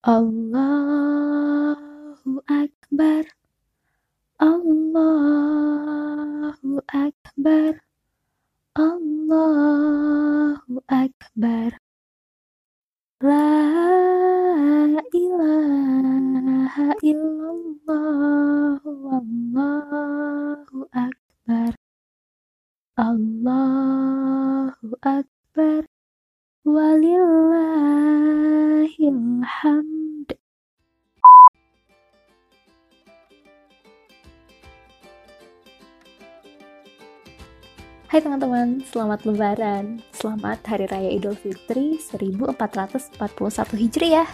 Allahu Akbar. Allahu Akbar. Allahu Akbar. La ilaha illallah Wallahu Akbar. Allahu Akbar. Walillahil Hai teman-teman, selamat lebaran. Selamat Hari Raya Idul Fitri 1441 Hijriah.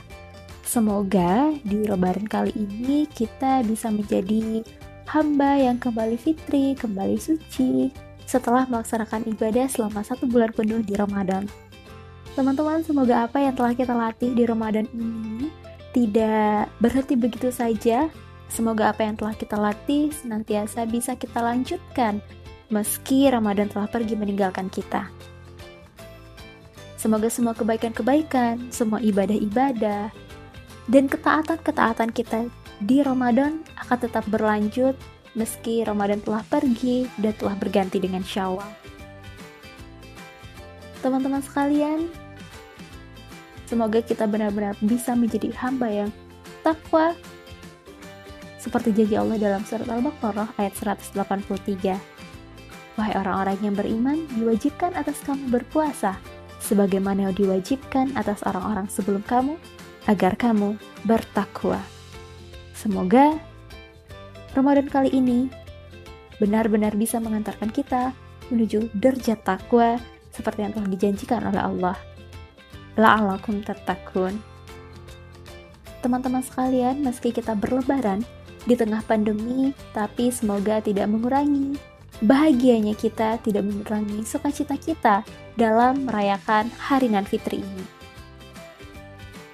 Semoga di lebaran kali ini kita bisa menjadi hamba yang kembali fitri, kembali suci, setelah melaksanakan ibadah selama satu bulan penuh di Ramadan. Teman-teman, semoga apa yang telah kita latih di Ramadan ini tidak berhenti begitu saja. Semoga apa yang telah kita latih senantiasa bisa kita lanjutkan meski Ramadan telah pergi meninggalkan kita. Semoga semua kebaikan-kebaikan, semua ibadah-ibadah, dan ketaatan-ketaatan kita di Ramadan akan tetap berlanjut meski Ramadan telah pergi dan telah berganti dengan Syawal. Teman-teman sekalian, semoga kita benar-benar bisa menjadi hamba yang takwa seperti janji Allah dalam surat Al-Baqarah ayat 183 Wahai orang-orang yang beriman, diwajibkan atas kamu berpuasa, sebagaimana diwajibkan atas orang-orang sebelum kamu, agar kamu bertakwa. Semoga Ramadan kali ini benar-benar bisa mengantarkan kita menuju derajat takwa seperti yang telah dijanjikan oleh Allah. La'alakum tatakun. Teman-teman sekalian, meski kita berlebaran di tengah pandemi, tapi semoga tidak mengurangi bahagianya kita tidak mengurangi sukacita kita dalam merayakan hari nan fitri ini.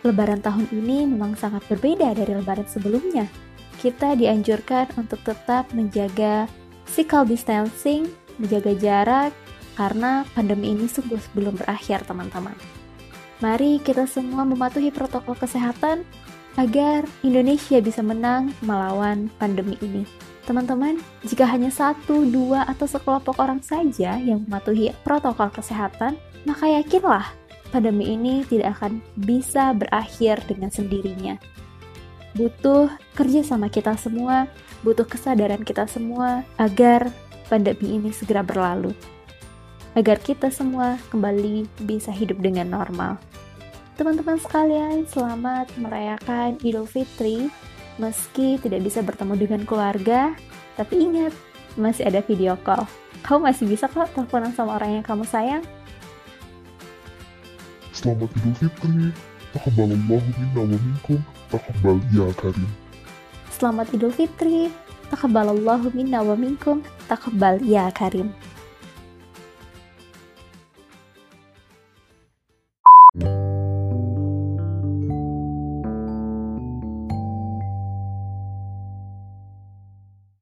Lebaran tahun ini memang sangat berbeda dari lebaran sebelumnya. Kita dianjurkan untuk tetap menjaga physical distancing, menjaga jarak, karena pandemi ini sungguh belum berakhir teman-teman. Mari kita semua mematuhi protokol kesehatan agar Indonesia bisa menang melawan pandemi ini. Teman-teman, jika hanya satu, dua, atau sekelompok orang saja yang mematuhi protokol kesehatan, maka yakinlah pandemi ini tidak akan bisa berakhir dengan sendirinya. Butuh kerjasama kita semua, butuh kesadaran kita semua agar pandemi ini segera berlalu. Agar kita semua kembali bisa hidup dengan normal. Teman-teman sekalian, selamat merayakan Idul Fitri Meski tidak bisa bertemu dengan keluarga, tapi ingat, masih ada video call. Kamu masih bisa kok teleponan sama orang yang kamu sayang. Selamat Idul Fitri. Taqabbalallahu minna wa minkum. Taqabbal ya Karim. Selamat Idul Fitri. Taqabbalallahu minna wa minkum. Taqabbal ya Karim.